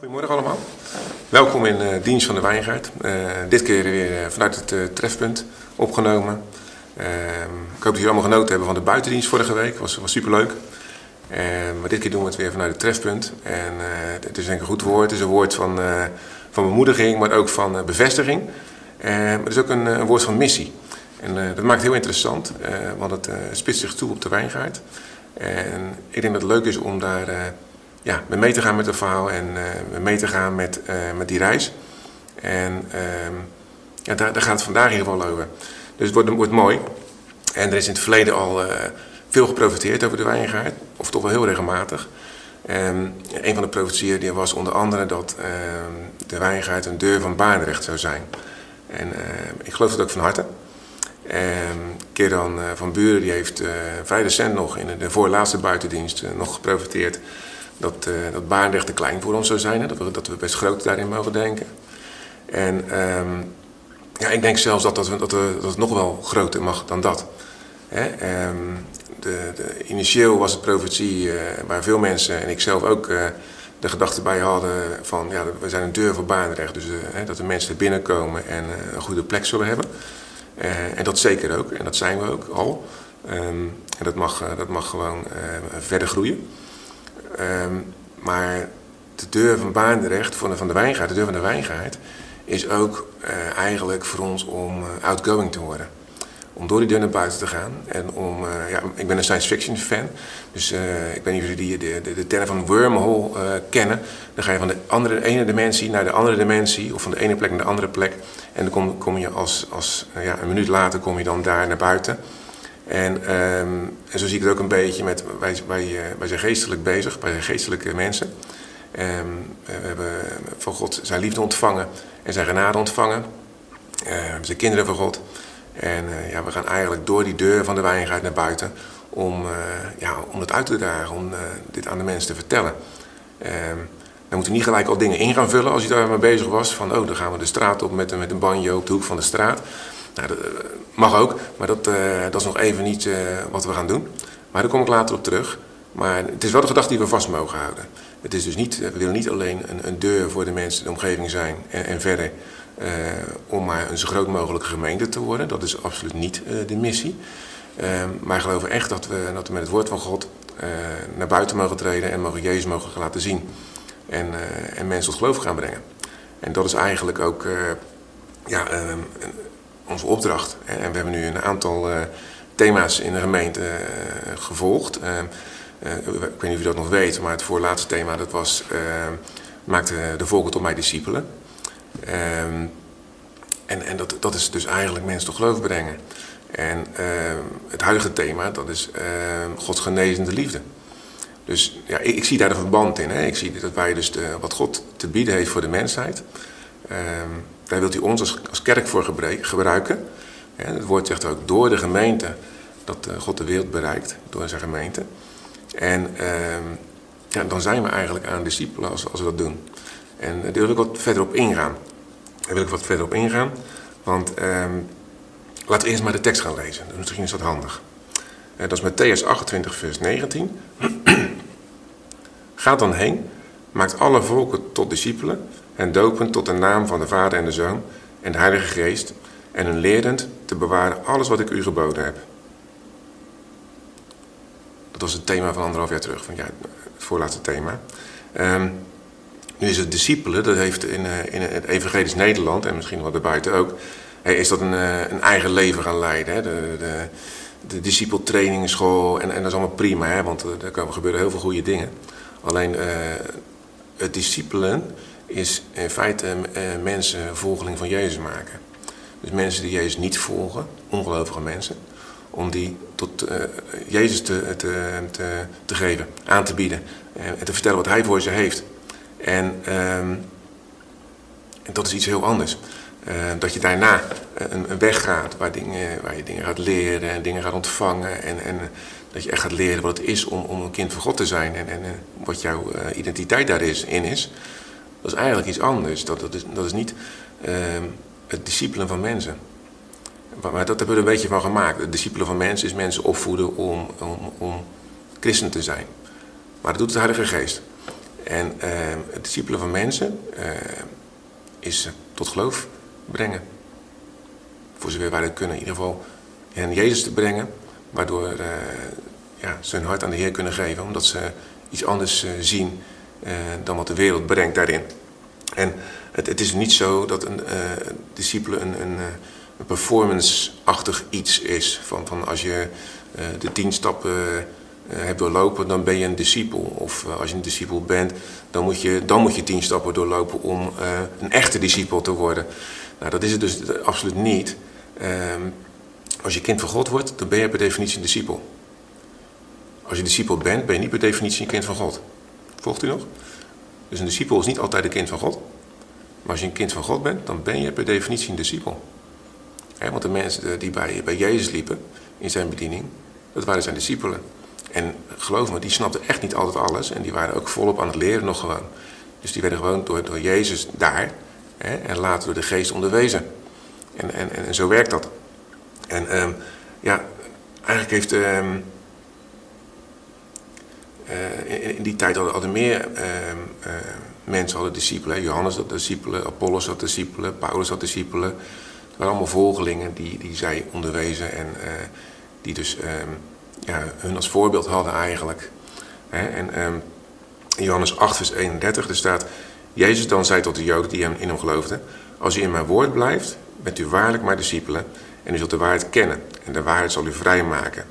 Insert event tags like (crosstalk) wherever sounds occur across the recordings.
Goedemorgen allemaal. Welkom in uh, dienst van de Wijngaard. Uh, dit keer weer uh, vanuit het trefpunt opgenomen. Ehm, ik hoop dat jullie allemaal genoten hebben van de buitendienst vorige week. was, was superleuk. Ehm, maar dit keer doen we het weer vanuit het trefpunt. En het is denk ik een goed woord. Het is een woord van, van bemoediging, maar ook van bevestiging. Ehm, het is ook een, een woord van missie. En dat maakt het heel interessant, want het spitst zich toe op de Wijngaard. En ik denk dat het leuk is om daar ja, mee te gaan met het verhaal en uh, mee te gaan met, uh, met die reis. En uh, ja, daar, daar, gaat het vandaag in ieder geval over. Dus het wordt, wordt mooi. En er is in het verleden al uh, veel geprofiteerd over de wijngaard, of toch wel heel regelmatig. En een van de profetieën die was onder andere dat ehm, de wijngaard een deur van baanrecht zou zijn. En ik geloof dat ook van harte. En Keran van Buren die heeft vrij recent nog in de voorlaatste buitendienst nog geprofiteerd dat, uh, dat te klein voor ons zou zijn. Hè? Dat, we, dat we best groot daarin mogen denken. En um, ja, ik denk zelfs dat, dat, we, dat, we, dat het nog wel groter mag dan dat. Hè? Um, de, de, initieel was het profetie uh, waar veel mensen en ik zelf ook uh, de gedachte bij hadden van ja, we zijn een deur voor Baarndrecht. Dus hè, dat de mensen er binnenkomen en een goede plek zullen hebben. en dat zeker ook. En dat zijn we ook al. Um, en dat mag, dat mag gewoon verder groeien. Um, maar de deur van Baanderecht, van de, van de wijngaard, de deur van de wijngaard, is ook uh, eigenlijk voor ons om uh, outgoing te worden. Om door die deur naar buiten te gaan. En om, uh, ja, ik ben een science fiction fan. Dus ik niet of jullie de, de, de term van wormhole kennen. Dan ga je van de andere, ene dimensie naar de andere dimensie. Of van de ene plek naar de andere plek. En dan kom, kom je als, als ja, een minuut later kom je dan daar naar buiten. En, um, en zo zie ik het ook een beetje met, wij, wij, eh, zijn geestelijk bezig, wij zijn geestelijke mensen. Um, we hebben van God zijn liefde ontvangen en zijn genade ontvangen. We zijn kinderen van God. En ja, we gaan eigenlijk door die deur van de wijngaard naar buiten om, uh, ja, om het uit te dragen, om dit aan de mensen te vertellen. Um, dan moet je niet gelijk al dingen in gaan vullen als je daar mee bezig was. Van, oh, dan gaan we de straat op met, met een banjo op de hoek van de straat. Nou, dat eh, mag ook, maar dat, uh, dat is nog even niet uh, wat we gaan doen. Maar daar kom ik later op terug. Maar het is wel de gedachte die we vast mogen houden. Het is dus niet, we willen niet alleen een, een deur voor de mensen in de omgeving zijn en, en verder om maar een zo groot mogelijke gemeente te worden. Dat is absoluut niet de missie. maar we geloven echt dat we, dat we met het woord van God naar buiten mogen treden en mogen Jezus mogen laten zien. En, en mensen tot geloof gaan brengen. En dat is eigenlijk ook ja, onze opdracht. En we hebben nu een aantal uh, thema's in de gemeente uh, gevolgd. Ik weet niet of u dat nog weet, maar het voorlaatste thema dat was... maakte de volken tot mij discipelen. Ehm, en en dat, dat is dus eigenlijk mensen tot geloof brengen. En het huidige thema, dat is Gods genezende liefde. Dus ja, ik, ik, zie daar een verband in. Hè. Ik zie dat wij dus de, wat God te bieden heeft voor de mensheid... daar wilt u ons als, kerk voor gebruiken. het woord zegt ook door de gemeente dat uh, God de wereld bereikt, door zijn gemeente. En uh, ja, dan zijn we eigenlijk aan discipelen als, we dat doen. En daar wil ik wat verder op ingaan. Daar wil ik wat verder op ingaan. Want uh, laten we eerst maar de tekst gaan lezen. Dus misschien is dat handig. Uh, dat is Matthäus 28, vers 19. (clears throat) Ga dan heen, maakt alle volken tot discipelen en dopen tot de naam van de Vader en de Zoon en de Heilige Geest en hun leerend te bewaren alles wat ik u geboden heb. Dat was het thema van anderhalf jaar terug, van ja, het voorlaatste thema. Um, nu is het discipelen, dat heeft in, uh, in het evangelisch Nederland en misschien wel daarbuiten ook, is dat een, uh, een eigen leven gaan leiden. Hè? De, de, de discipeltrainingsschool en, en dat is allemaal prima, hè? want er, er gebeuren heel veel goede dingen. Alleen het discipelen is in feite uh, mensen volgeling van Jezus maken. Dus mensen die Jezus niet volgen, ongelovige mensen, om die tot uh, Jezus te, te, te, te, geven, aan te bieden uh, en te vertellen wat Hij voor ze heeft. En, um, en dat is iets heel anders. dat je daarna een, een, weg gaat waar, dingen, waar je dingen gaat leren en dingen gaat ontvangen. En, en dat je echt gaat leren wat het is om, om een kind van God te zijn en, en wat jouw identiteit daarin is. Dat is eigenlijk iets anders. Dat, dat, is, dat is niet uh, het discipelen van mensen. Maar dat hebben we er een beetje van gemaakt. Het discipelen van mensen is mensen opvoeden om, om, om christen te zijn. Maar dat doet de Heilige Geest. En het discipelen van mensen is tot geloof brengen. Voor zover wij dat kunnen. In ieder geval hen Jezus te brengen. Waardoor ja, ze hun hart aan de Heer kunnen geven. Omdat ze iets anders zien dan wat de wereld brengt daarin. En het, het is niet zo dat een uh, discipele een, een, een performance-achtig iets is. Van, van als je de tien stappen hebt doorlopen, dan ben je een discipel. Of als je een discipel bent, dan moet je, dan moet je tien stappen doorlopen om een echte discipel te worden. Nou, dat is het dus absoluut niet. Ehm, als je kind van God wordt, dan ben je per definitie een discipel. Als je discipel bent, ben je niet per definitie een kind van God. Volgt u nog? Dus een discipel is niet altijd een kind van God. Maar als je een kind van God bent, dan ben je per definitie een discipel. want de mensen die bij, bij Jezus liepen in zijn bediening, dat waren zijn discipelen. En geloof me, die snapten echt niet altijd alles. En die waren ook volop aan het leren nog gewoon. Dus die werden gewoon door, door Jezus daar en later door de geest onderwezen. En, en, en, zo werkt dat. En um, ja, eigenlijk heeft... Um, uh, in, die tijd hadden, meer uh, uh, mensen hadden discipelen. Johannes had discipelen, Apollos had discipelen, Paulus had discipelen. Het waren allemaal volgelingen die, die zij onderwezen en die dus ehm, ja, hun als voorbeeld hadden eigenlijk. En um, Johannes 8 vers 31 er staat... Jezus dan zei tot de Joden die hem in hem geloofden... Als u in mijn woord blijft, bent u waarlijk mijn discipelen... en u zult de waarheid kennen en de waarheid zal u vrijmaken.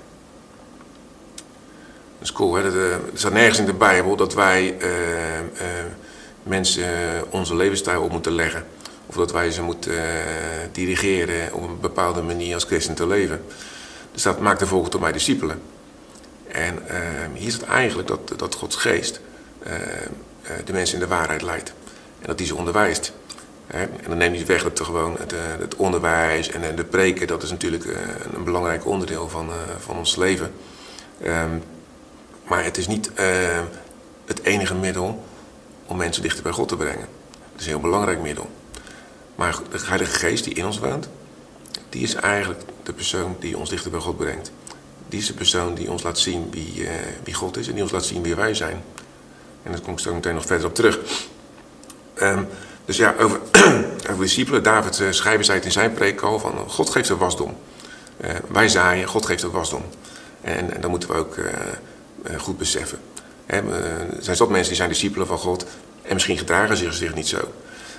Dat cool, uh, er staat nergens in de Bijbel dat wij uh, uh, mensen onze levensstijl op moeten leggen. Of dat wij ze moeten dirigeren op een bepaalde manier als christen te leven. Dus dat maakt de volgende tot mij discipelen. En hier het eigenlijk dat, dat Gods geest de mensen in de waarheid leidt. En dat die ze onderwijst. En dan neemt niet weg dat gewoon het, het onderwijs en de preken, dat is natuurlijk een belangrijk onderdeel van, van ons leven. Um, maar het is niet uh, het enige middel om mensen dichter bij God te brengen. Het is een heel belangrijk middel. Maar de Heilige Geest die in ons woont, die is eigenlijk de persoon die ons dichter bij God brengt. Die is de persoon die ons laat zien wie, uh, wie God is en die ons laat zien wie wij zijn. En daar kom ik zo meteen nog verder op terug. Um, dus ja, over, (clears throat) over discipelen. David uh, schrijver zei het in zijn preek al van God geeft de wasdom. Wij zaaien, God geeft de wasdom. En, en dan moeten we ook eh, goed beseffen. er zijn zat mensen die zijn discipelen van God en misschien gedragen zich, zich niet zo.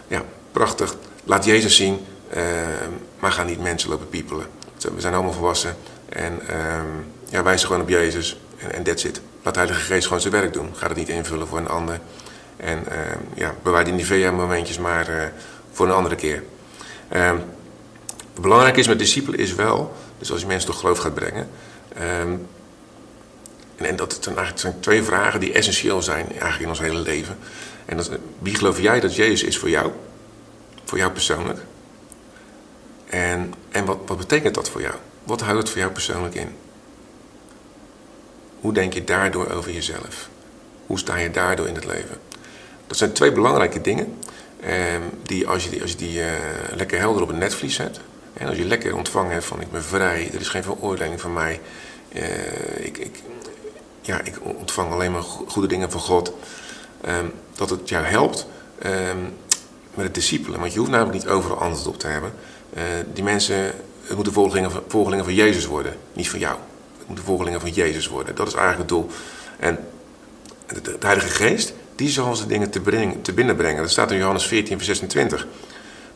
Ja, prachtig. Laat Jezus zien, uh, maar ga niet mensen lopen piepelen. We zijn allemaal volwassen en uh, ja, wijs gewoon op Jezus en that's it. Laat de Heilige Geest gewoon zijn werk doen. Ga het niet invullen voor een ander. En uh, ja, bewaar die Nivea-momentjes maar uh, voor een andere keer. Belangrijk is met discipelen is wel, dus als je mensen tot geloof gaat brengen, ehm, en, dat eigenlijk zijn twee vragen die essentieel zijn eigenlijk in ons hele leven. En dat, wie geloof jij dat Jezus is voor jou? Voor jou persoonlijk? En, en wat, wat betekent dat voor jou? Wat houdt het voor jou persoonlijk in? Hoe denk je daardoor over jezelf? Hoe sta je daardoor in het leven? Dat zijn twee belangrijke dingen. Eh, die als je die, als je die uh, lekker helder op het netvlies hebt. En als je lekker ontvangen hebt van ik ben vrij, er is geen veroordeling van mij. Uh, ik, ik, ja, ik ontvang alleen maar goede dingen van God. Ehm, dat het jou helpt ehm, met het discipelen. Want je hoeft namelijk niet overal antwoord op te hebben. Uh, die mensen, het moeten volgelingen van, volgelingen van Jezus worden, niet van jou. Het moeten volgelingen van Jezus worden. Dat is eigenlijk het doel. En de, de Heilige Geest, die zal ze dingen te, brengen, te binnenbrengen. Dat staat in Johannes 14, vers 26.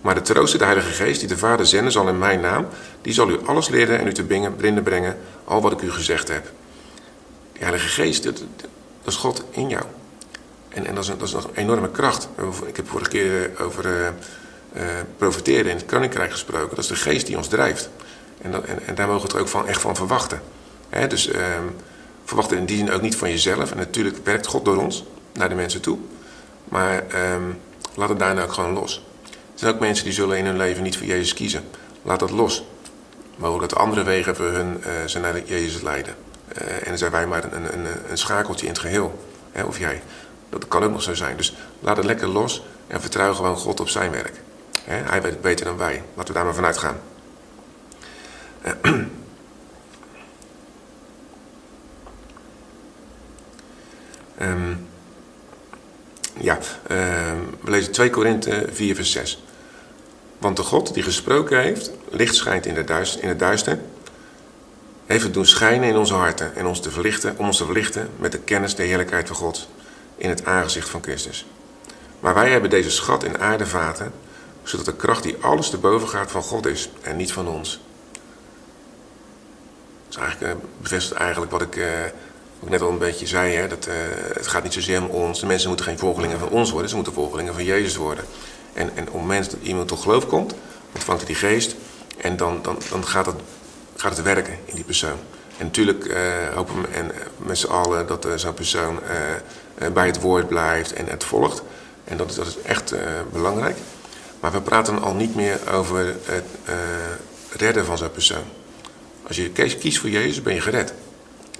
Maar de trooster, de Heilige Geest, die de Vader zenden zal in mijn naam, die zal u alles leren en u te binnenbrengen, al wat ik u gezegd heb. Heilige Geest, dat, dat is God in jou. En, en dat, is dat is een enorme kracht. Ik heb vorige keer over uh, uh, profiteren in het koninkrijk gesproken. Dat is de geest die ons drijft. En, dat, en, en daar mogen we er ook van, echt van verwachten. He, dus uh, verwacht in die zin ook niet van jezelf. En natuurlijk werkt God door ons naar de mensen toe. Maar ehm, laat het daarna ook gewoon los. Er zijn ook mensen die zullen in hun leven niet voor Jezus kiezen. Laat dat los. Mogelijk dat andere wegen voor hun ze naar Jezus leiden. Uh, en zijn wij maar een, een, een, schakeltje in het geheel. Hè, of jij. Dat kan ook nog zo zijn. Dus laat het lekker los en vertrouw gewoon God op zijn werk. Hè, hij weet het beter dan wij. Laten we daar maar vanuit gaan. um, (clears throat) Ja, ehm, we lezen 2 Korinthe 4 vers 6. Want de God die gesproken heeft, licht schijnt in, de in het duister, heeft het doen schijnen in onze harten en ons te verlichten, om ons te verlichten met de kennis der heerlijkheid van God in het aangezicht van Christus. Maar wij hebben deze schat in aardevaten, zodat de kracht die alles te boven gaat van God is en niet van ons. Dat eigenlijk, uh, bevestigt eigenlijk wat ik, wat ik net al een beetje zei. Hè, dat, uh, het gaat niet zozeer om ons. De mensen moeten geen volgelingen van ons worden, ze moeten volgelingen van Jezus worden. En, en op het dat iemand tot geloof komt, ontvangt hij die geest. En dan, dan, dan gaat, het, gaat het werken in die persoon. En natuurlijk uh, hopen we en, met z'n allen dat uh, zo'n persoon bij het woord blijft en het volgt. En dat dat is echt belangrijk. Maar we praten al niet meer over het redden van zo'n persoon. Als je kiest voor Jezus, ben je gered.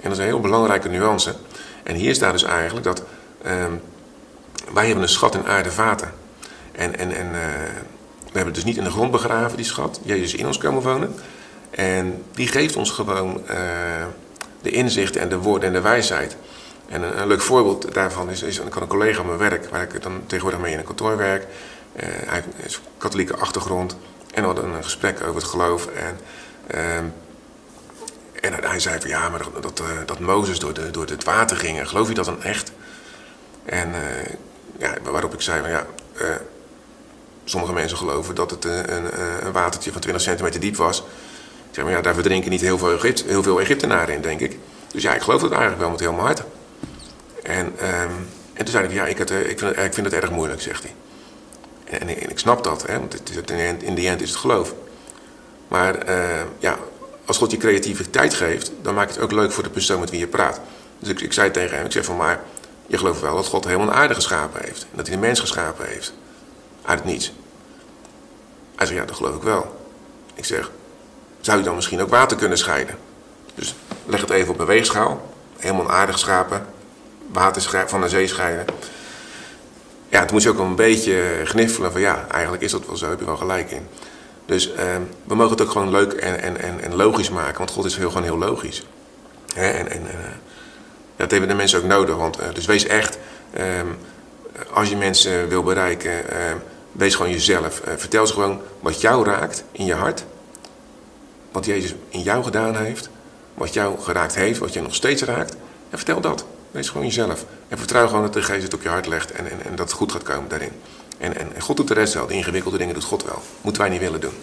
En dat is een heel belangrijke nuance. En hier staat dus eigenlijk dat ehm, wij hebben een schat in aarde vaten. En, en, en we hebben het dus niet in de grond begraven, die schat. Jezus is in ons komen wonen. En die geeft ons gewoon uh, de inzicht en de woorden en de wijsheid. En een, leuk voorbeeld daarvan is, is een, een collega op mijn werk, waar ik dan tegenwoordig mee in een kantoor werk. Uh, hij een katholieke achtergrond. En we hadden een gesprek over het geloof. En, uh, en hij zei van ja, maar dat, dat, dat Mozes door, door het water ging, geloof je dat dan echt? En ja, waarop ik zei van ja sommige mensen geloven dat het een, een, een, watertje van 20 centimeter diep was. Zeg maar daar verdrinken niet heel veel, heel veel Egyptenaren in, denk ik. Dus ja, ik geloof het eigenlijk wel met heel mijn hart. En, um, en toen zei hij, ja, ik, het, ik, vind het, ik vind het erg moeilijk, zegt hij. En, ik snap dat, hè, want het, in de end is het geloof. Maar uh, ja, als God je creativiteit geeft, dan maakt het ook leuk voor de persoon met wie je praat. Dus ik, ik zei tegen hem, ik zeg van maar, je gelooft wel dat God helemaal een aarde geschapen heeft. En dat hij de mens geschapen heeft uit het niets. Hij zei, ja, dat geloof ik wel. Ik zeg, zou je dan misschien ook water kunnen scheiden? Dus leg het even op een weegschaal. Helemaal aardig schapen. Water van de zee scheiden. Ja, toen moest je ook een beetje gniffelen van ja, eigenlijk is dat wel zo, heb je wel gelijk in. Dus eh, we mogen het ook gewoon leuk en, en, en, en logisch maken, want God is heel, gewoon heel logisch. Hè? En, en uh, dat hebben de mensen ook nodig, want uh, dus wees echt, ehm, als je mensen wil bereiken, ehm, Wees gewoon jezelf. Uh, vertel ze gewoon wat jou raakt in je hart. Wat Jezus in jou gedaan heeft. Wat jou geraakt heeft, wat je nog steeds raakt. En vertel dat. Wees gewoon jezelf. En vertrouw gewoon dat de Geest het op je hart legt en, en, en dat het goed gaat komen daarin. En, en, en, God doet de rest wel. De ingewikkelde dingen doet God wel. Moeten wij niet willen doen.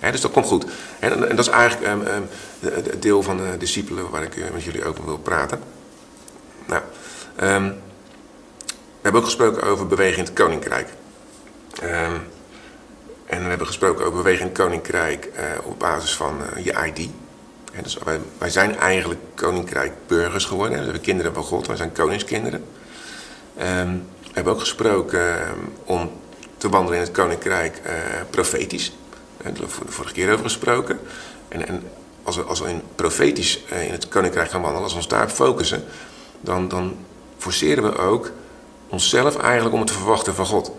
dus dat komt goed. En, en dat is eigenlijk um, um, het deel van de discipelen waar ik uh, met jullie over wil praten. Nou, um, we hebben ook gesproken over beweging in het koninkrijk. En we hebben gesproken over beweging koninkrijk uh, op basis van uh, je ID. Dus wij, wij, zijn eigenlijk koninkrijkburgers geworden. We hebben kinderen van God, wij zijn koningskinderen. Um, we hebben ook gesproken uh, om te wandelen in het koninkrijk uh, profetisch. Daar hebben we de vorige keer over gesproken. En, en als, we, als we in profetisch in het koninkrijk gaan wandelen, als we ons daarop focussen, dan, dan forceren we ook onszelf eigenlijk om het te verwachten van God.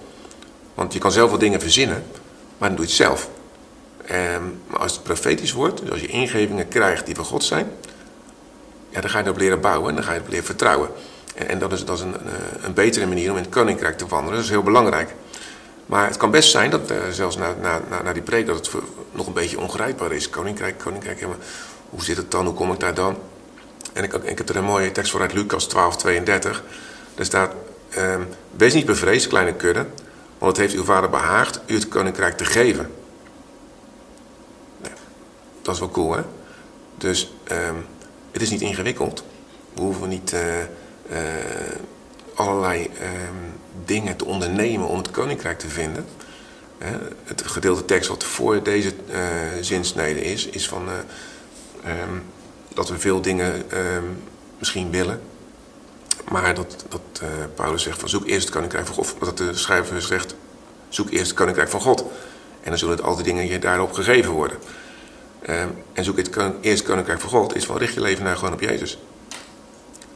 Want je kan zelf wel dingen verzinnen, maar dan doe je het zelf. Ehm, als het profetisch wordt, dus als je ingevingen krijgt die van God zijn, ja, dan ga je erop leren bouwen en dan ga je erop leren vertrouwen. En, en dat is, dat is een, eh, een, betere manier om in het koninkrijk te wandelen. Dat is heel belangrijk. Maar het kan best zijn dat uh, zelfs na, na, na, die preek dat het nog een beetje ongrijpbaar is. Koninkrijk, koninkrijk, ja, hoe zit het dan? Hoe kom ik daar dan? En ik, ik heb er een mooie tekst voor uit Lucas 12, 32. Daar staat, um, wees niet bevreesd, kleine kudde, want het heeft uw vader behaagd u het koninkrijk te geven. dat is wel cool, hè? Dus um, het is niet ingewikkeld. We hoeven niet uh, uh, allerlei um, dingen te ondernemen om het koninkrijk te vinden. Het gedeelte tekst wat voor deze uh, zinsnede is, is van um, dat we veel dingen misschien willen, maar dat, dat uh, Paulus zegt van zoek eerst het koninkrijk van God. Of dat de schrijver zegt, zoek eerst het koninkrijk van God. En dan zullen al die dingen je daarop gegeven worden. Uh, en zoek het eerst koninkrijk van God is van richt je leven naar gewoon op Jezus.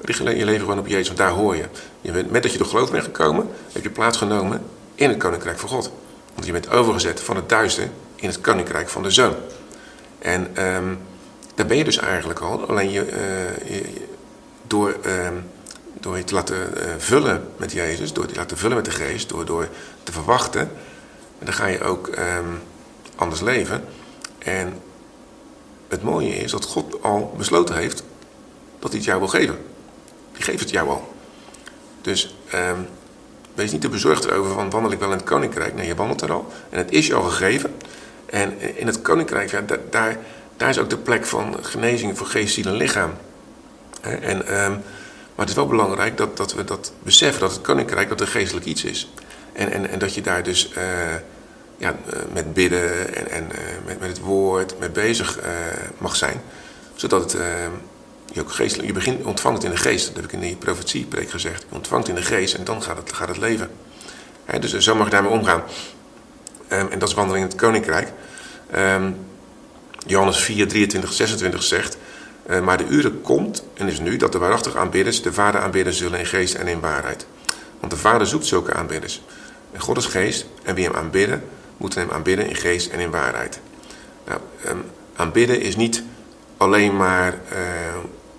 Richt je leven gewoon op Jezus, want daar hoor je. je bent, met dat je door geloof bent gekomen, heb je plaatsgenomen in het koninkrijk van God. Want je bent overgezet van het duister in het koninkrijk van de zoon. En um, daar ben je dus eigenlijk al. Alleen je, je door... Um, door je te laten eh, vullen met Jezus, door je te laten vullen met de geest, door, door te verwachten, dan ga je ook ehm, anders leven. En het mooie is dat God al besloten heeft dat hij het jou wil geven. Die geeft het jou al. Dus ehm, wees niet te bezorgd erover van wandel ik wel in het koninkrijk. Nee, je wandelt er al. En het is je al gegeven. En in het koninkrijk, ja, daar, daar is ook de plek van genezing voor geest, ziel en lichaam. En, ehm, maar het is wel belangrijk dat, dat we dat beseffen, dat het koninkrijk dat een geestelijk iets is. En, en, en dat je daar dus uh, ja, eh, met bidden en, en uh, met, met het woord met bezig mag zijn. Zodat het, ehm, je ook geestelijk, je begint, ontvangt het in de geest. Dat heb ik in die profetiepreek gezegd. Je ontvangt in de geest en dan gaat het, gaat het leven. dus zo mag je daarmee omgaan. Um, en dat is wandeling in het koninkrijk. Um, Johannes 4, 23, 26 zegt... Uh, maar de uren komt en is nu dat de waarachtige aanbidders de Vader aanbidden zullen in geest en in waarheid. Want de Vader zoekt zulke aanbidders. En God is geest en wie hem aanbidden, moeten hem aanbidden in geest en in waarheid. Nou, um, aanbidden is niet alleen maar uh,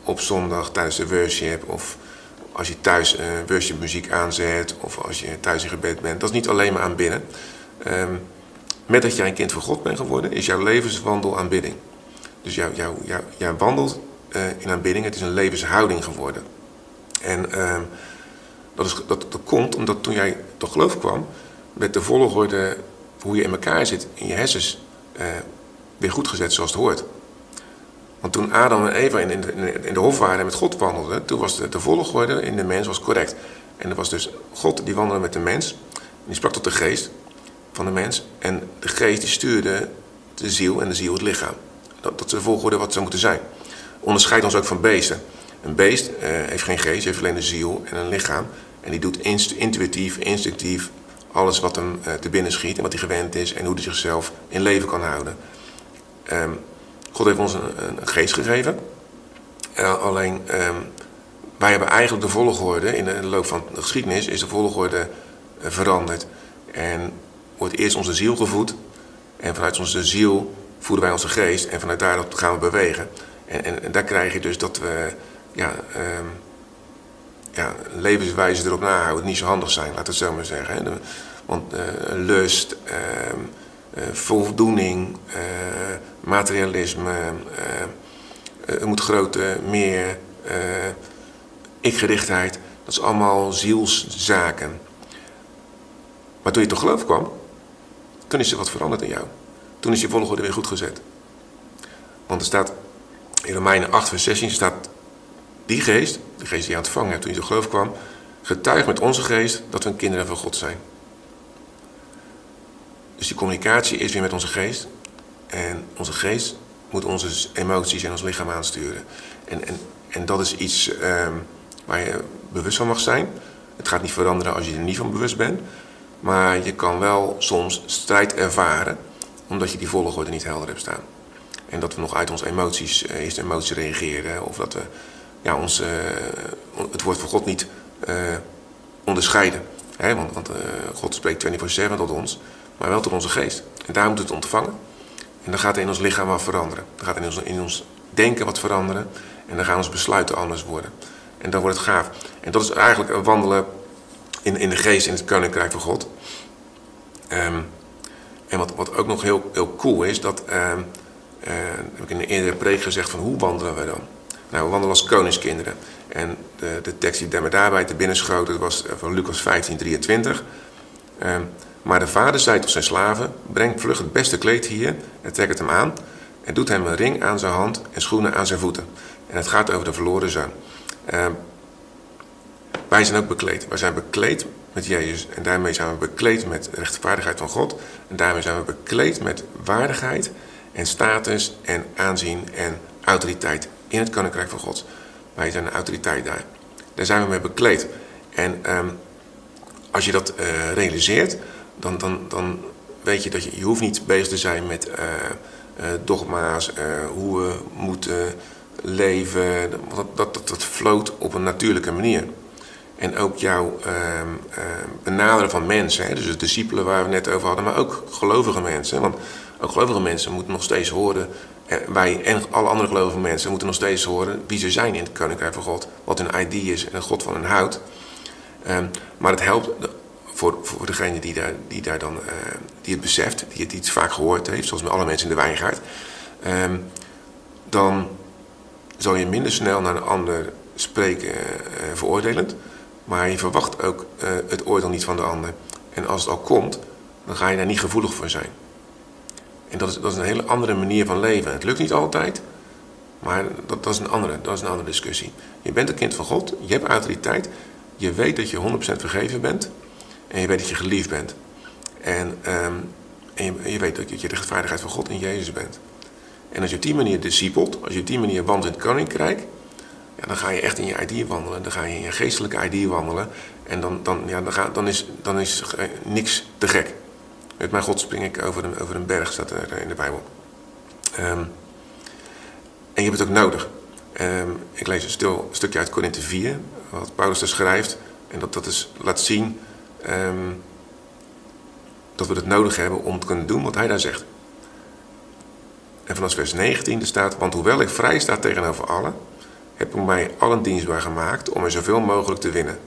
op zondag tijdens de worship of als je thuis uh, worship muziek aanzet of als je thuis in gebed bent. Dat is niet alleen maar aanbidden. Um, met dat jij een kind van God bent geworden, is jouw levenswandel aanbidding. Dus jij wandelt uh, in aanbidding, het is een levenshouding geworden. En uh, dat, is, dat, komt omdat toen jij tot geloof kwam, werd de volgorde hoe je in elkaar zit in je hersens uh, weer goed gezet zoals het hoort. Want toen Adam en Eva in, in, in de hof waren en met God wandelden, toen was de, de volgorde in de mens was correct. En er was dus God die wandelde met de mens, die sprak tot de geest van de mens. En de geest die stuurde de ziel en de ziel het lichaam. Dat, is de volgorde wat zou moeten zijn. Onderscheidt ons ook van beesten. Een beest eh, heeft geen geest, heeft alleen een ziel en een lichaam. En die doet intuïtief, instinctief alles wat hem uh, te binnen schiet en wat hij gewend is en hoe hij zichzelf in leven kan houden. Um, God heeft ons een, geest gegeven. Uh, alleen um, wij hebben eigenlijk de volgorde, in de, in de loop van de geschiedenis is de volgorde veranderd. En wordt eerst onze ziel gevoed. En vanuit onze ziel voeden wij onze geest. En vanuit daar gaan we bewegen. En, en, en daar krijg je dus dat we ja, um, ja, levenswijze erop nahouden. Niet zo handig zijn, laat het zo maar zeggen. Hè. Want uh, lust, uh, voldoening, materialisme, het moet groter, meer, ikgerichtheid. Dat is allemaal zielszaken. Maar toen je tot geloof kwam, toen is er wat veranderd in jou. Toen is je volgorde weer goed gezet. Want er staat in Romeinen 8 vers 16 staat die geest, de geest die je ontvangen hebt toen je tot geloof kwam, getuigt met onze geest dat we kinderen van God zijn. Dus die communicatie is weer met onze geest. En onze geest moet onze emoties en ons lichaam aansturen. En, en, en dat is iets um, waar je bewust van mag zijn. Het gaat niet veranderen als je er niet van bewust bent. Maar je kan wel soms strijd ervaren, omdat je die volgorde niet helder hebt staan. En dat we nog uit onze emoties, uh, eerst emoties reageren. Of dat we ja, ons, uh, het woord van God niet uh, onderscheiden. Hè? Want, want God spreekt 24-7 tot ons, maar wel tot onze geest. En daar moet het ontvangen. En dan gaat er in ons lichaam wat veranderen. Dan gaat er in ons, in ons denken wat veranderen. En dan gaan onze besluiten anders worden. En dan wordt het gaaf. En dat is eigenlijk een wandelen in, in de geest in het koninkrijk van God. Um, en wat, wat ook nog heel, heel cool is, dat um, uh, heb ik in een eerdere preek gezegd van hoe wandelen we dan? Nou, we wandelen als koningskinderen. En de, de tekst die me daarbij te binnen schoot, was van Lucas 15, 23. Um, maar de vader zei tot zijn slaven, breng vlug het beste kleed hier en trek het hem aan. En doet hem een ring aan zijn hand en schoenen aan zijn voeten. En het gaat over de verloren zoon. Um, wij zijn ook bekleed. Wij zijn bekleed met Jezus. En daarmee zijn we bekleed met rechtvaardigheid van God. En daarmee zijn we bekleed met waardigheid en status en aanzien en autoriteit in het koninkrijk van God. Wij zijn autoriteit daar. Daar zijn we mee bekleed. En um, als je dat uh, realiseert, dan, dan, dan weet je dat je, je hoeft niet bezig te zijn met uh, dogma's, hoe we moeten leven. Dat, dat, dat, dat op een natuurlijke manier. En ook jouw uh, uh, benaderen van mensen. Hè? Dus de discipelen waar we net over hadden, maar ook gelovige mensen. Want ook gelovige mensen moeten nog steeds horen En wij en alle andere gelovige mensen moeten nog steeds horen wie ze zijn in het Koninkrijk van God. Wat hun ID is en de God van hun houdt. Ehm, maar het helpt voor, voor degene die daar, die daar dan, die het beseft, die het iets vaak gehoord heeft, zoals met alle mensen in de wijngaard. Dan zal je minder snel naar een ander spreken uh, veroordelend. Maar je verwacht ook uh, het oordeel niet van de ander. En als het al komt, dan ga je daar niet gevoelig voor zijn. En dat is, dat is een hele andere manier van leven. Het lukt niet altijd, maar dat, dat, is een andere, dat is een andere discussie. Je bent een kind van God, je hebt autoriteit, je weet dat je 100% vergeven bent en je weet dat je geliefd bent. En, en je, je, weet dat je de rechtvaardigheid van God in Jezus bent. En als je op die manier discipelt, als je op die manier wandelt in het koninkrijk, dan ga je echt in je ID wandelen. Dan ga je in je geestelijke ID wandelen. En dan, dan, ja, dan, ga, dan, is, dan is niks te gek. Met mijn God spring ik over een, over een berg, staat er in de Bijbel. Um, en je hebt het ook nodig. Um, ik lees een stil stukje uit Korinthe 4, wat Paulus er schrijft. En dat dat is, laat zien um, dat we het nodig hebben om te kunnen doen wat hij daar zegt. En vanaf vers 19 er staat, want hoewel ik vrij sta tegenover allen, heb ik mij allen dienstbaar gemaakt om er zoveel mogelijk te winnen.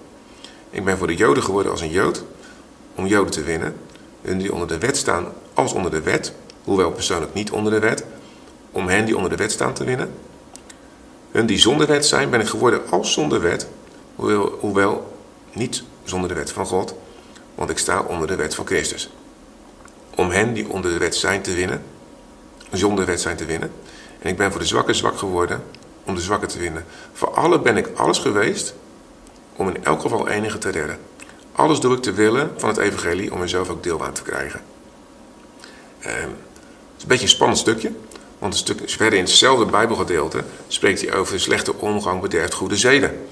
Ik ben voor de Joden geworden als een Jood, om Joden te winnen. Hun die onder de wet staan als onder de wet, hoewel persoonlijk niet onder de wet, om hen die onder de wet staan te winnen. Hun die zonder wet zijn, ben ik geworden als zonder wet, hoewel, hoewel niet zonder de wet van God, want ik sta onder de wet van Christus. Om hen die onder de wet zijn te winnen, zonder wet zijn te winnen. En ik ben voor de zwakken zwak geworden, om de zwakken te winnen. Voor alle ben ik alles geweest, om in elk geval enige te redden. Alles doe ik te willen van het evangelie om er zelf ook deel aan te krijgen. Um, het is een beetje een spannend stukje. Want een stuk verder in hetzelfde Bijbelgedeelte spreekt hij over de slechte omgang bederft goede zeden.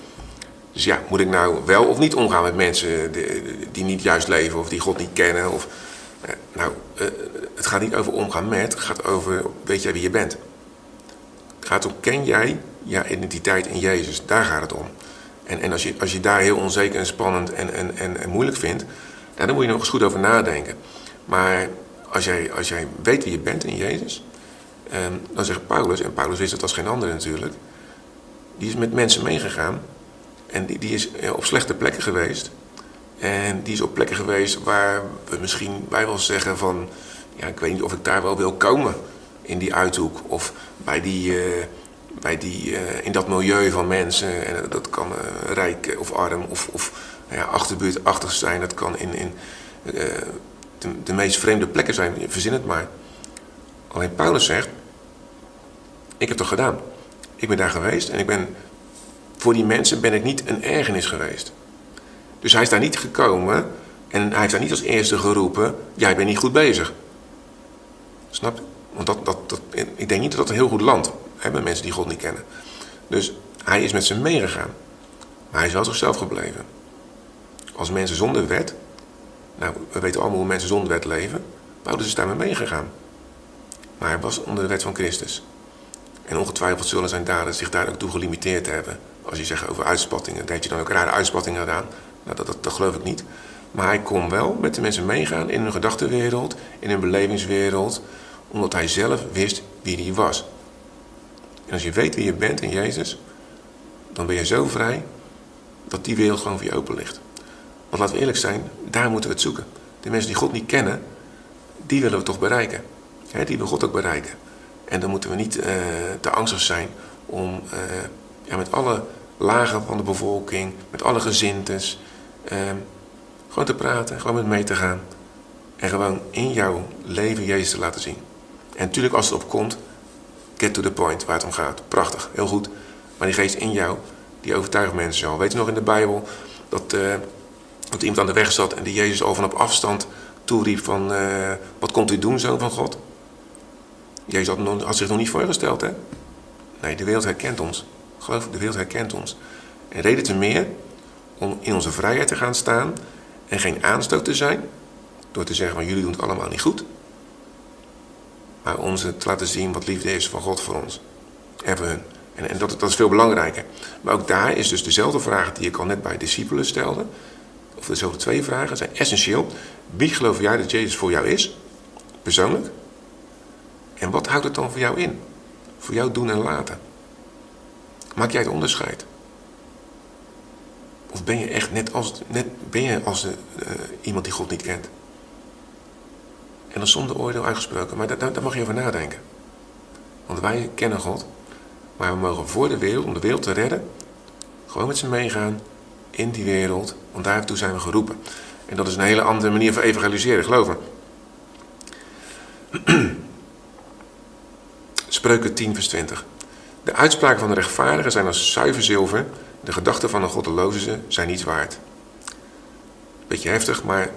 Dus ja, moet ik nou wel of niet omgaan met mensen die, die niet juist leven of die God niet kennen? Of, eh, nou, eh, het gaat niet over omgaan met, het gaat over weet jij wie je bent. Gaat om ken jij je identiteit in Jezus, daar gaat het om. En, en als, je, als je daar heel onzeker en spannend en, en, en, en moeilijk vindt, ja, dan moet je nog eens goed over nadenken. Maar als jij, als jij weet wie je bent in Jezus, en dan zegt Paulus, en Paulus wist het als geen ander natuurlijk, die is met mensen meegegaan en die, die is op slechte plekken geweest. En die is op plekken geweest waar we misschien bij wel zeggen van, ja, ik weet niet of ik daar wel wil komen in die uithoek of bij die, uh, bij die uh, in dat milieu van mensen. En dat kan uh, rijk of arm of, of ja, achterbuurtachtig zijn. Dat kan in, in de, de meest vreemde plekken zijn. Verzin het maar. Alleen Paulus zegt, ik heb het gedaan. Ik ben daar geweest en ik ben, voor die mensen ben ik niet een ergernis geweest. Dus hij is daar niet gekomen en hij heeft daar niet als eerste geroepen, jij bent niet goed bezig. Snap je? Want dat, dat, ik denk niet dat dat een heel goed land hebben mensen die God niet kennen. Dus hij is met ze meegegaan. Maar hij is wel zichzelf gebleven. Als mensen zonder wet, nou, we weten allemaal hoe mensen zonder wet leven, Paulus is daarmee meegegaan. Maar hij was onder de wet van Christus. En ongetwijfeld zullen zijn daden zich daar ook toe gelimiteerd hebben. Als je zegt over uitspattingen, denk je dan ook rare uitspattingen gedaan? Nou, dat, dat, dat geloof ik niet. Maar hij kon wel met de mensen meegaan in hun gedachtenwereld, in hun belevingswereld, omdat hij zelf wist wie hij was. En als je weet wie je bent in Jezus, dan ben je zo vrij dat die wereld gewoon voor je open ligt. Want laten we eerlijk zijn, daar moeten we het zoeken. De mensen die God niet kennen, die willen we toch bereiken. He, die wil God ook bereiken. En dan moeten we niet uh, te angstig zijn om uh, ja, met alle lagen van de bevolking, met alle gezintes, uh, gewoon te praten, gewoon met mee te gaan. En gewoon in jouw leven Jezus te laten zien. En natuurlijk als het opkomt, get to the point waar het om gaat. Prachtig, heel goed. Maar die geest in jou, die overtuigt mensen al. Weet je nog in de Bijbel dat, dat iemand aan de weg zat en die Jezus al van op afstand toeriep van... wat komt u doen, zoon van God? Jezus had, zich nog niet voorgesteld, hè? Nee, de wereld herkent ons. Geloof, de wereld herkent ons. En reden te meer om in onze vrijheid te gaan staan en geen aanstoot te zijn door te zeggen van jullie doen het allemaal niet goed. Maar ons te laten zien wat liefde is van God voor ons en voor hun. En, dat, dat is veel belangrijker. Maar ook daar is dus dezelfde vraag die ik al net bij discipelen stelde. Of dezelfde twee vragen zijn essentieel. Wie geloof jij dat Jezus voor jou is? Persoonlijk. En wat houdt het dan voor jou in? voor jouw doen en laten? Maak jij het onderscheid? Of ben je echt net als, net, ben je als de, uh, iemand die God niet kent? En dan zonder oordeel uitgesproken. Maar daar, mag je over nadenken. Want wij kennen God. Maar we mogen voor de wereld, om de wereld te redden, gewoon met ze meegaan in die wereld. Want daartoe zijn we geroepen. En dat is een hele andere manier van evangeliseren, geloof me. (clears throat) Spreuken 10 vers 20. De uitspraken van de rechtvaardigen zijn als zuiver zilver. De gedachten van een goddeloze zijn niets waard. Beetje heftig, maar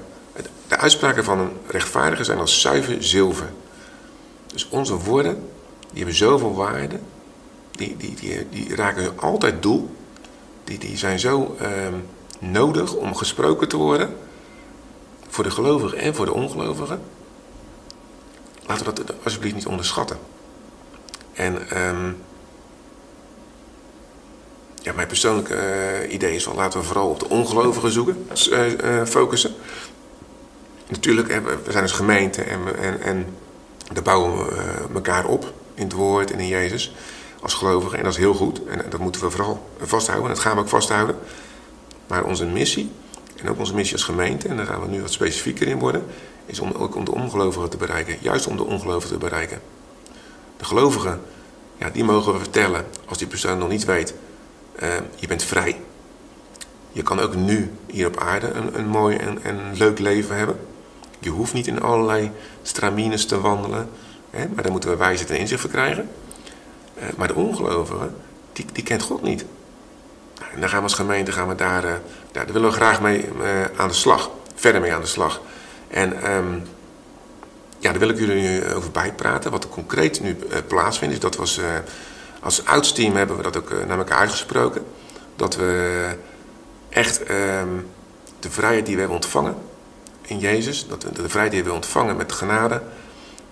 de uitspraken van een rechtvaardige zijn als zuiver zilver. Dus onze woorden, die hebben zoveel waarde. Die, die, die, die raken altijd doel. Die, die zijn zo ehm, nodig om gesproken te worden. Voor de gelovigen en voor de ongelovigen. Laten we dat alsjeblieft niet onderschatten. En um, ja, mijn persoonlijke uh, idee is van laten we vooral op de ongelovigen zoeken, uh, focussen. Natuurlijk, we zijn als gemeente en, en, en daar bouwen we elkaar op in het woord en in Jezus als gelovigen. En dat is heel goed en dat moeten we vooral vasthouden en dat gaan we ook vasthouden. Maar onze missie, en ook onze missie als gemeente, en daar gaan we nu wat specifieker in worden, is om ook om de ongelovigen te bereiken. Juist om de ongelovigen te bereiken. De gelovigen, ja, die mogen we vertellen als die persoon nog niet weet uh, je bent vrij. Je kan ook nu hier op aarde een, een mooi en, en leuk leven hebben. Je hoeft niet in allerlei stramines te wandelen. Hè, maar daar moeten we wijsheid en inzicht voor krijgen. Uh, maar de ongelovige, die, die kent God niet. Nou, en dan gaan we als gemeente gaan we daar, uh, daar, willen we graag mee aan de slag. Verder mee aan de slag. En um, ja, daar wil ik jullie nu over bijpraten. Wat er concreet nu plaatsvindt, is dat was als oudsteam hebben we dat ook eh, naar elkaar uitgesproken. Dat we echt ehm, de vrijheid die we hebben ontvangen in Jezus, dat de, de vrijheid die we ontvangen met genade,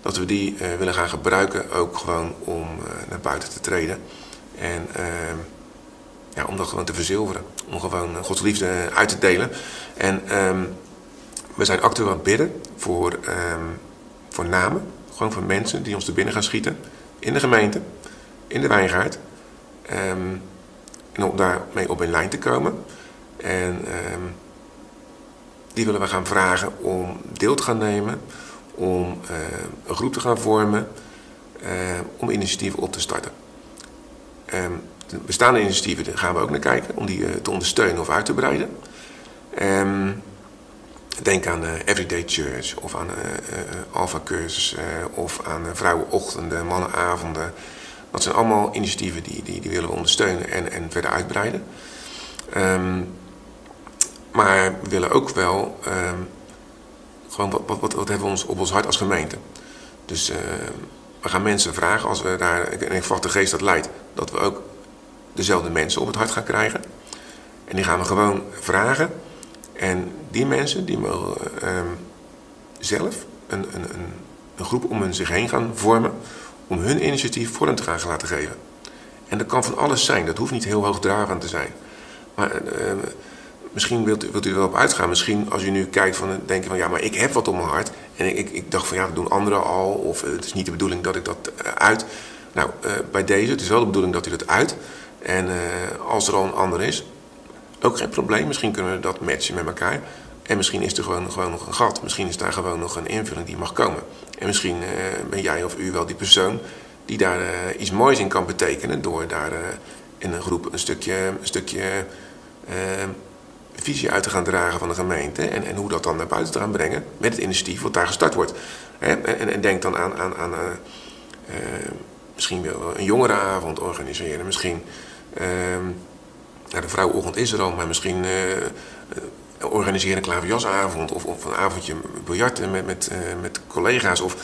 dat we die uh, willen gaan gebruiken ook gewoon om uh, naar buiten te treden. En uh, ja, om dat gewoon te verzilveren. Om gewoon Gods liefde uit te delen. En um, we zijn actueel aan het bidden voor, um, voor namen. Gewoon voor mensen die ons te binnen gaan schieten in de gemeente in de wijngaard. En om daarmee op in lijn te komen. En die willen we gaan vragen om deel te gaan nemen, om uh, een groep te gaan vormen, uh, om initiatieven op te starten. De bestaande initiatieven daar gaan we ook naar kijken, om die uh, te ondersteunen of uit te breiden. denk aan Everyday Church of aan Alpha Cursus of aan vrouwenochtenden, mannenavonden. Dat zijn allemaal initiatieven die, die, die willen we ondersteunen en, en verder uitbreiden. Um, maar we willen ook wel um, gewoon wat, wat, wat, hebben we ons op ons hart als gemeente. Dus uh, we gaan mensen vragen als we daar, en ik verwacht de geest dat leidt, dat we ook dezelfde mensen op het hart gaan krijgen. En die gaan we gewoon vragen. En die mensen die mogen um, zelf een, een, een, een groep om hun zich heen gaan vormen om hun initiatief vorm te gaan laten geven. En dat kan van alles zijn, dat hoeft niet heel hoogdravend te zijn. Maar uh, misschien wilt, wilt u er wel op uitgaan. Misschien als u nu kijkt van denken van ja, maar ik heb wat op mijn hart. En ik, ik dacht van ja, dat doen anderen al. Of het is niet de bedoeling dat ik dat uh, uit. Nou, uh, bij deze, het is wel de bedoeling dat u dat uit. En als er al een ander is, ook geen probleem. Misschien kunnen we dat matchen met elkaar. En misschien is er gewoon, gewoon nog een gat. Misschien is daar gewoon nog een invulling die mag komen. En misschien ben jij of u wel die persoon die daar iets moois in kan betekenen. Door daar in een groep een stukje, een stukje visie uit te gaan dragen van de gemeente. En, en hoe dat dan naar buiten te gaan brengen met het initiatief wat daar gestart wordt. En, en, en denk dan aan, aan, aan misschien wel een jongerenavond organiseren. Misschien, nou, de vrouwenochtend is er al, maar misschien organiseer een klaverjasavond of, of een avondje biljarten met, met, uh, met collega's. Of,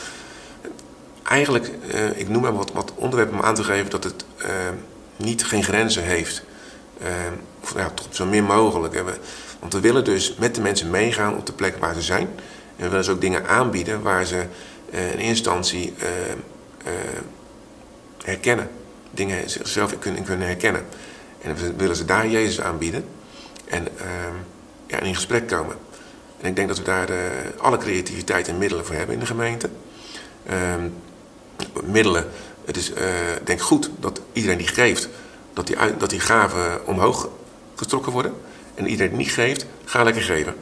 eigenlijk, uh, ik noem maar wat, wat onderwerpen om aan te geven dat het uh, niet geen grenzen heeft. Tot zo min mogelijk. Hè. Want we willen dus met de mensen meegaan op de plek waar ze zijn. En we willen ze ook dingen aanbieden waar ze in instantie herkennen. Dingen zichzelf kunnen, herkennen. En we willen ze daar Jezus aanbieden. En ehm, ja, in gesprek komen. En ik denk dat we daar uh, alle creativiteit en middelen voor hebben in de gemeente. Uh, middelen Het is denk goed dat iedereen die geeft, dat die, dat die gaven omhoog getrokken worden. En iedereen die niet geeft, ga lekker geven.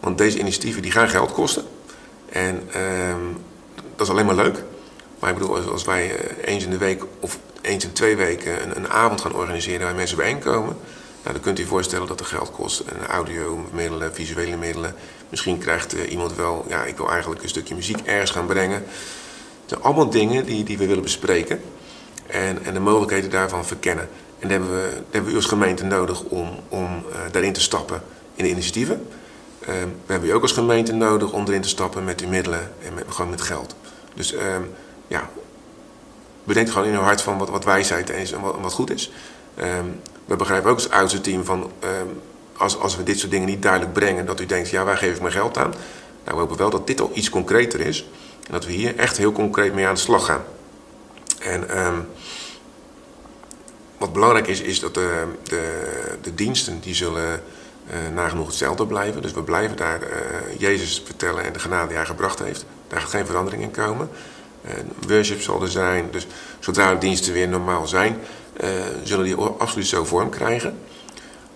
Want deze initiatieven die gaan geld kosten. En ehm, dat is alleen maar leuk. Maar ik bedoel, als, wij eens in de week of eens in twee weken een, een avond gaan organiseren waar mensen bijeenkomen. Nou, dan kunt u voorstellen dat er geld kost. En audio, middelen, visuele middelen. Misschien krijgt iemand wel, ja, ik wil eigenlijk een stukje muziek ergens gaan brengen. Het zijn allemaal dingen die, die we willen bespreken. En, en de mogelijkheden daarvan verkennen. En daar hebben we, daar hebben we u als gemeente nodig om, om uh, daarin te stappen in de initiatieven. Uh, we hebben u ook als gemeente nodig om erin te stappen met uw middelen en met, gewoon met geld. Dus uh, ja, bedenk gewoon in uw hart van wat, wat wijsheid is en wat, goed is. Ehm, we begrijpen ook als oudste team van ehm, als, als we dit soort dingen niet duidelijk brengen, dat u denkt, ja, waar geef ik mijn geld aan? Nou, we hopen wel dat dit al iets concreter is en dat we hier echt heel concreet mee aan de slag gaan. En wat belangrijk is, is dat de, de, de diensten die zullen uh, nagenoeg hetzelfde blijven. Dus we blijven daar uh, Jezus vertellen en de genade die hij gebracht heeft. Daar gaat geen verandering in komen. Worship zal er zijn. Dus zodra de diensten weer normaal zijn, zullen die absoluut zo vorm krijgen.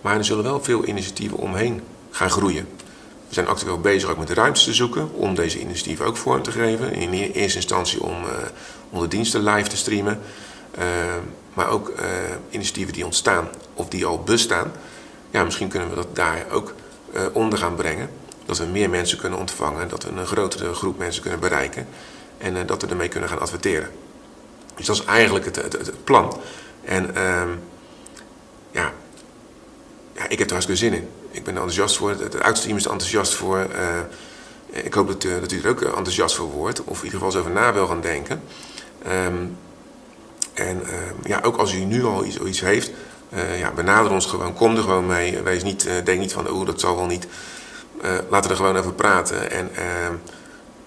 Maar er zullen wel veel initiatieven omheen gaan groeien. We zijn actueel bezig ook met de ruimte te zoeken om deze initiatieven ook vorm te geven. In eerste instantie om, om de diensten live te streamen. Maar ook initiatieven die ontstaan of die al bestaan ja, misschien kunnen we dat daar ook uh, onder gaan brengen. Dat we meer mensen kunnen ontvangen, dat we een grotere groep mensen kunnen bereiken en uh, dat we ermee kunnen gaan adverteren. Dus dat is eigenlijk het, het, het plan. En uh, ja, ja, ik heb er hartstikke zin in. Ik ben er enthousiast voor. Het, het oudste team is er enthousiast voor. Uh, ik hoop dat, dat, u er ook enthousiast voor wordt. Of in ieder geval eens over na wil gaan denken. Um, en ehm, ja, ook als u nu al iets, iets heeft, uh, ja, benader ons gewoon, kom er gewoon mee. Wees niet, uh, denk niet van, oh, dat zal wel niet. Uh, laten we er gewoon over praten. En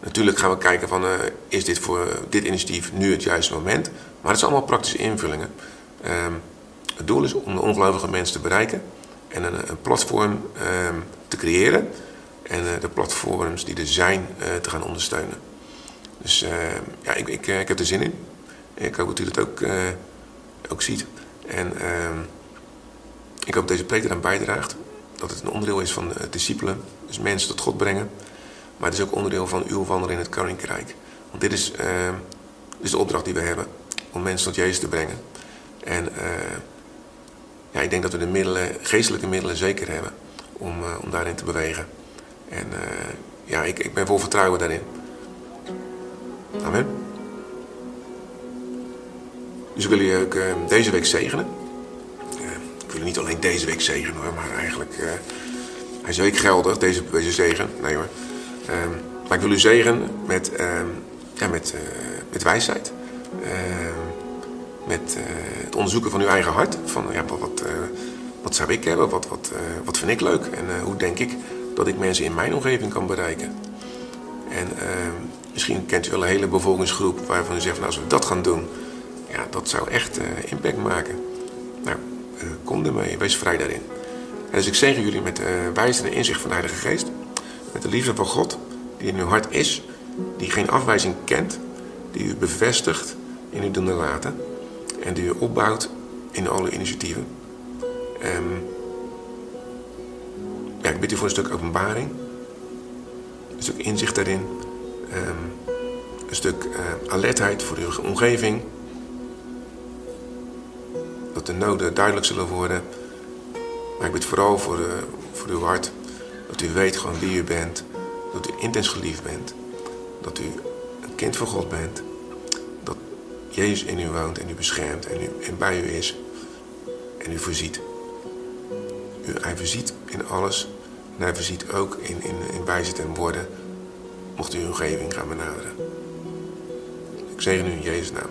natuurlijk gaan we kijken van, is dit voor dit initiatief nu het juiste moment? Maar het zijn allemaal praktische invullingen. Ehm, het doel is om de ongelovige mensen te bereiken en een, een platform te creëren. En de platforms die er zijn te gaan ondersteunen. Dus ja, ik, ik heb er zin in. Ik hoop dat u dat ook, ook ziet. En uh, ik hoop dat deze preek eraan bijdraagt. Dat het een onderdeel is van de discipelen. Dus mensen tot God brengen. Maar het is ook onderdeel van uw wandelen in het koninkrijk. Want dit is, dit is de opdracht die we hebben. Om mensen tot Jezus te brengen. En uh, ja, ik denk dat we de middelen, geestelijke middelen zeker hebben. Om, uh, om daarin te bewegen. En ja, ik, ik ben vol vertrouwen daarin. Amen. Dus ik wil je ook uh, deze week zegenen. Uh, ik wil niet alleen deze week zegenen hoor, maar eigenlijk... Uh, hij is week geldig, deze, deze zegen. Nee hoor. Ehm, maar ik wil u zegenen met, ehm, ja, met, met wijsheid. Ehm, met het onderzoeken van uw eigen hart. Van ja, wat, wat, wat zou ik hebben? Wat, wat, wat vind ik leuk? En hoe denk ik dat ik mensen in mijn omgeving kan bereiken? En misschien kent u wel een hele bevolkingsgroep waarvan u zegt, nou, als we dat gaan doen, ja, dat zou echt uh, impact maken. Nou, uh, kom ermee, wees vrij daarin. En dus ik zegen jullie met de uh, wijze en inzicht van de Heilige Geest. Met de liefde van God, die in uw hart is, die geen afwijzing kent, die u bevestigt in uw doen en laten. En die u opbouwt in alle initiatieven. Um, ja, ik bid u voor een stuk openbaring. Een stuk inzicht daarin. Um, een stuk alertheid voor uw omgeving dat de noden duidelijk zullen worden. Maar ik bid vooral voor, de, voor uw hart. Dat u weet gewoon wie u bent. Dat u intens geliefd bent. Dat u een kind van God bent. Dat Jezus in u woont en u beschermt en, u, en bij u is. En u voorziet. U, hij voorziet in alles. En hij voorziet ook in, in, in wijsheid en woorden. Mocht u uw omgeving gaan benaderen. Ik zegen u in Jezus' naam.